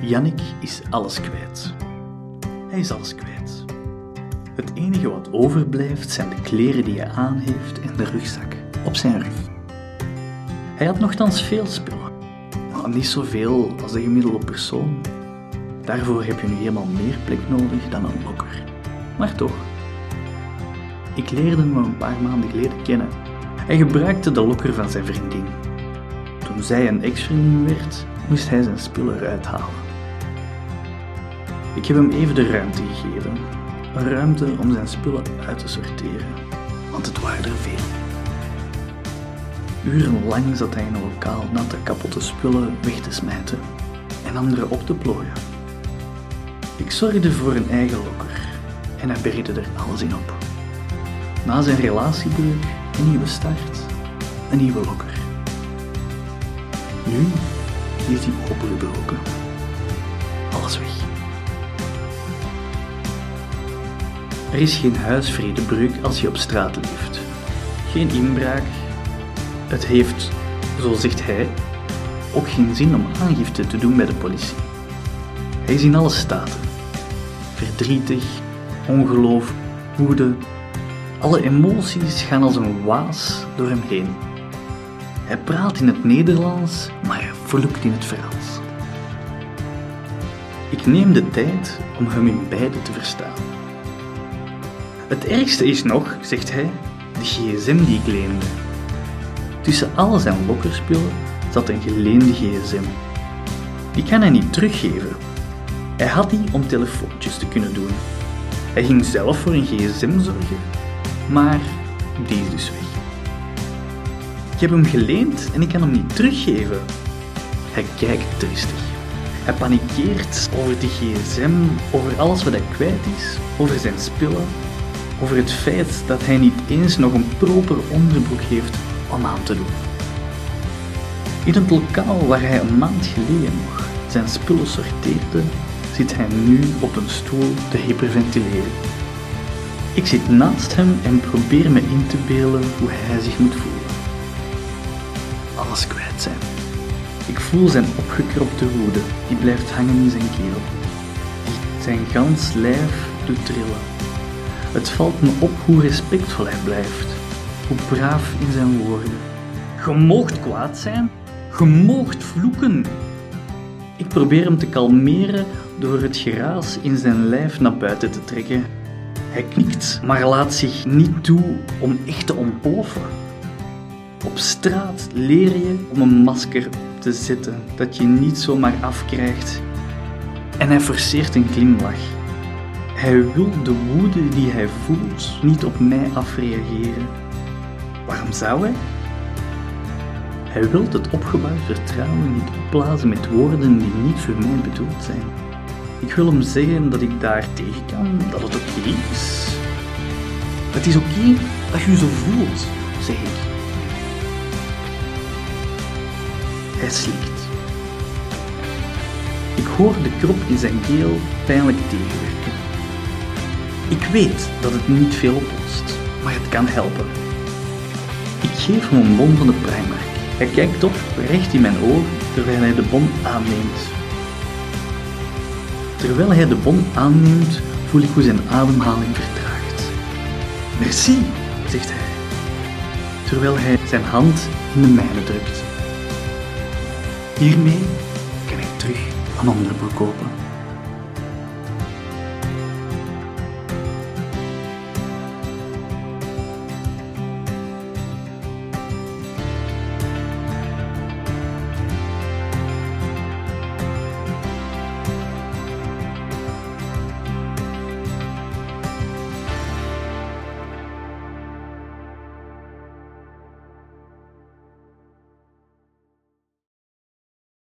Jannik is alles kwijt. Hij is alles kwijt. Het enige wat overblijft zijn de kleren die hij aan heeft en de rugzak op zijn rug. Hij had nogthans veel spullen, maar niet zoveel als de gemiddelde persoon. Daarvoor heb je nu helemaal meer plek nodig dan een lokker. Maar toch. Ik leerde hem een paar maanden geleden kennen. Hij gebruikte de lokker van zijn vriendin. Toen zij een ex-vriendin werd, moest hij zijn spullen eruit halen. Ik heb hem even de ruimte gegeven. Een ruimte om zijn spullen uit te sorteren, want het waren er veel. Urenlang zat hij in een lokaal natte kapotte spullen weg te smijten en andere op te plooien. Ik zorgde voor een eigen lokker en hij bergde er alles in op. Na zijn relatiebreuk een nieuwe start, een nieuwe lokker. Nu is hij opengebroken. Alles weg. Er is geen huisvredebreuk als je op straat leeft. Geen inbraak. Het heeft, zo zegt hij, ook geen zin om aangifte te doen bij de politie. Hij is in alle staten. Verdrietig, ongeloof, woede. Alle emoties gaan als een waas door hem heen. Hij praat in het Nederlands, maar hij vloekt in het Frans. Ik neem de tijd om hem in beide te verstaan. Het ergste is nog, zegt hij, de gsm die ik leende. Tussen al zijn lokkerspullen zat een geleende gsm. Die kan hij niet teruggeven. Hij had die om telefoontjes te kunnen doen. Hij ging zelf voor een gsm zorgen, maar die is dus weg. Ik heb hem geleend en ik kan hem niet teruggeven. Hij kijkt triestig. Hij panikeert over de gsm, over alles wat hij kwijt is, over zijn spullen, over het feit dat hij niet eens nog een proper onderbroek heeft om aan te doen. In het lokaal waar hij een maand geleden nog zijn spullen sorteerde, zit hij nu op een stoel te hyperventileren. Ik zit naast hem en probeer me in te beelden hoe hij zich moet voelen. Alles kwijt zijn. Ik voel zijn opgekropte woede, die blijft hangen in zijn keel. Zijn gans lijf doet trillen. Het valt me op hoe respectvol hij blijft, hoe braaf in zijn woorden. Je moogt kwaad zijn, je moogt vloeken. Ik probeer hem te kalmeren door het geraas in zijn lijf naar buiten te trekken. Hij knikt, maar laat zich niet toe om echt te ontploffen. Op straat leer je om een masker op te zetten dat je niet zomaar afkrijgt. En hij forceert een glimlach. Hij wil de woede die hij voelt niet op mij afreageren. Waarom zou hij? Hij wil het opgebouwd vertrouwen niet opblazen met woorden die niet voor mij bedoeld zijn. Ik wil hem zeggen dat ik daar tegen kan, dat het oké is. Het is oké dat je je zo voelt, zeg ik. Hij slikt. Ik hoor de krop in zijn keel pijnlijk tegenwerken. Ik weet dat het niet veel oplost, maar het kan helpen. Ik geef hem een bon van de Primark. Hij kijkt op, recht in mijn ogen, terwijl hij de bon aanneemt. Terwijl hij de bon aanneemt, voel ik hoe zijn ademhaling vertraagt. Merci, zegt hij, terwijl hij zijn hand in de mijne drukt. Hiermee kan ik terug een onderbroek kopen.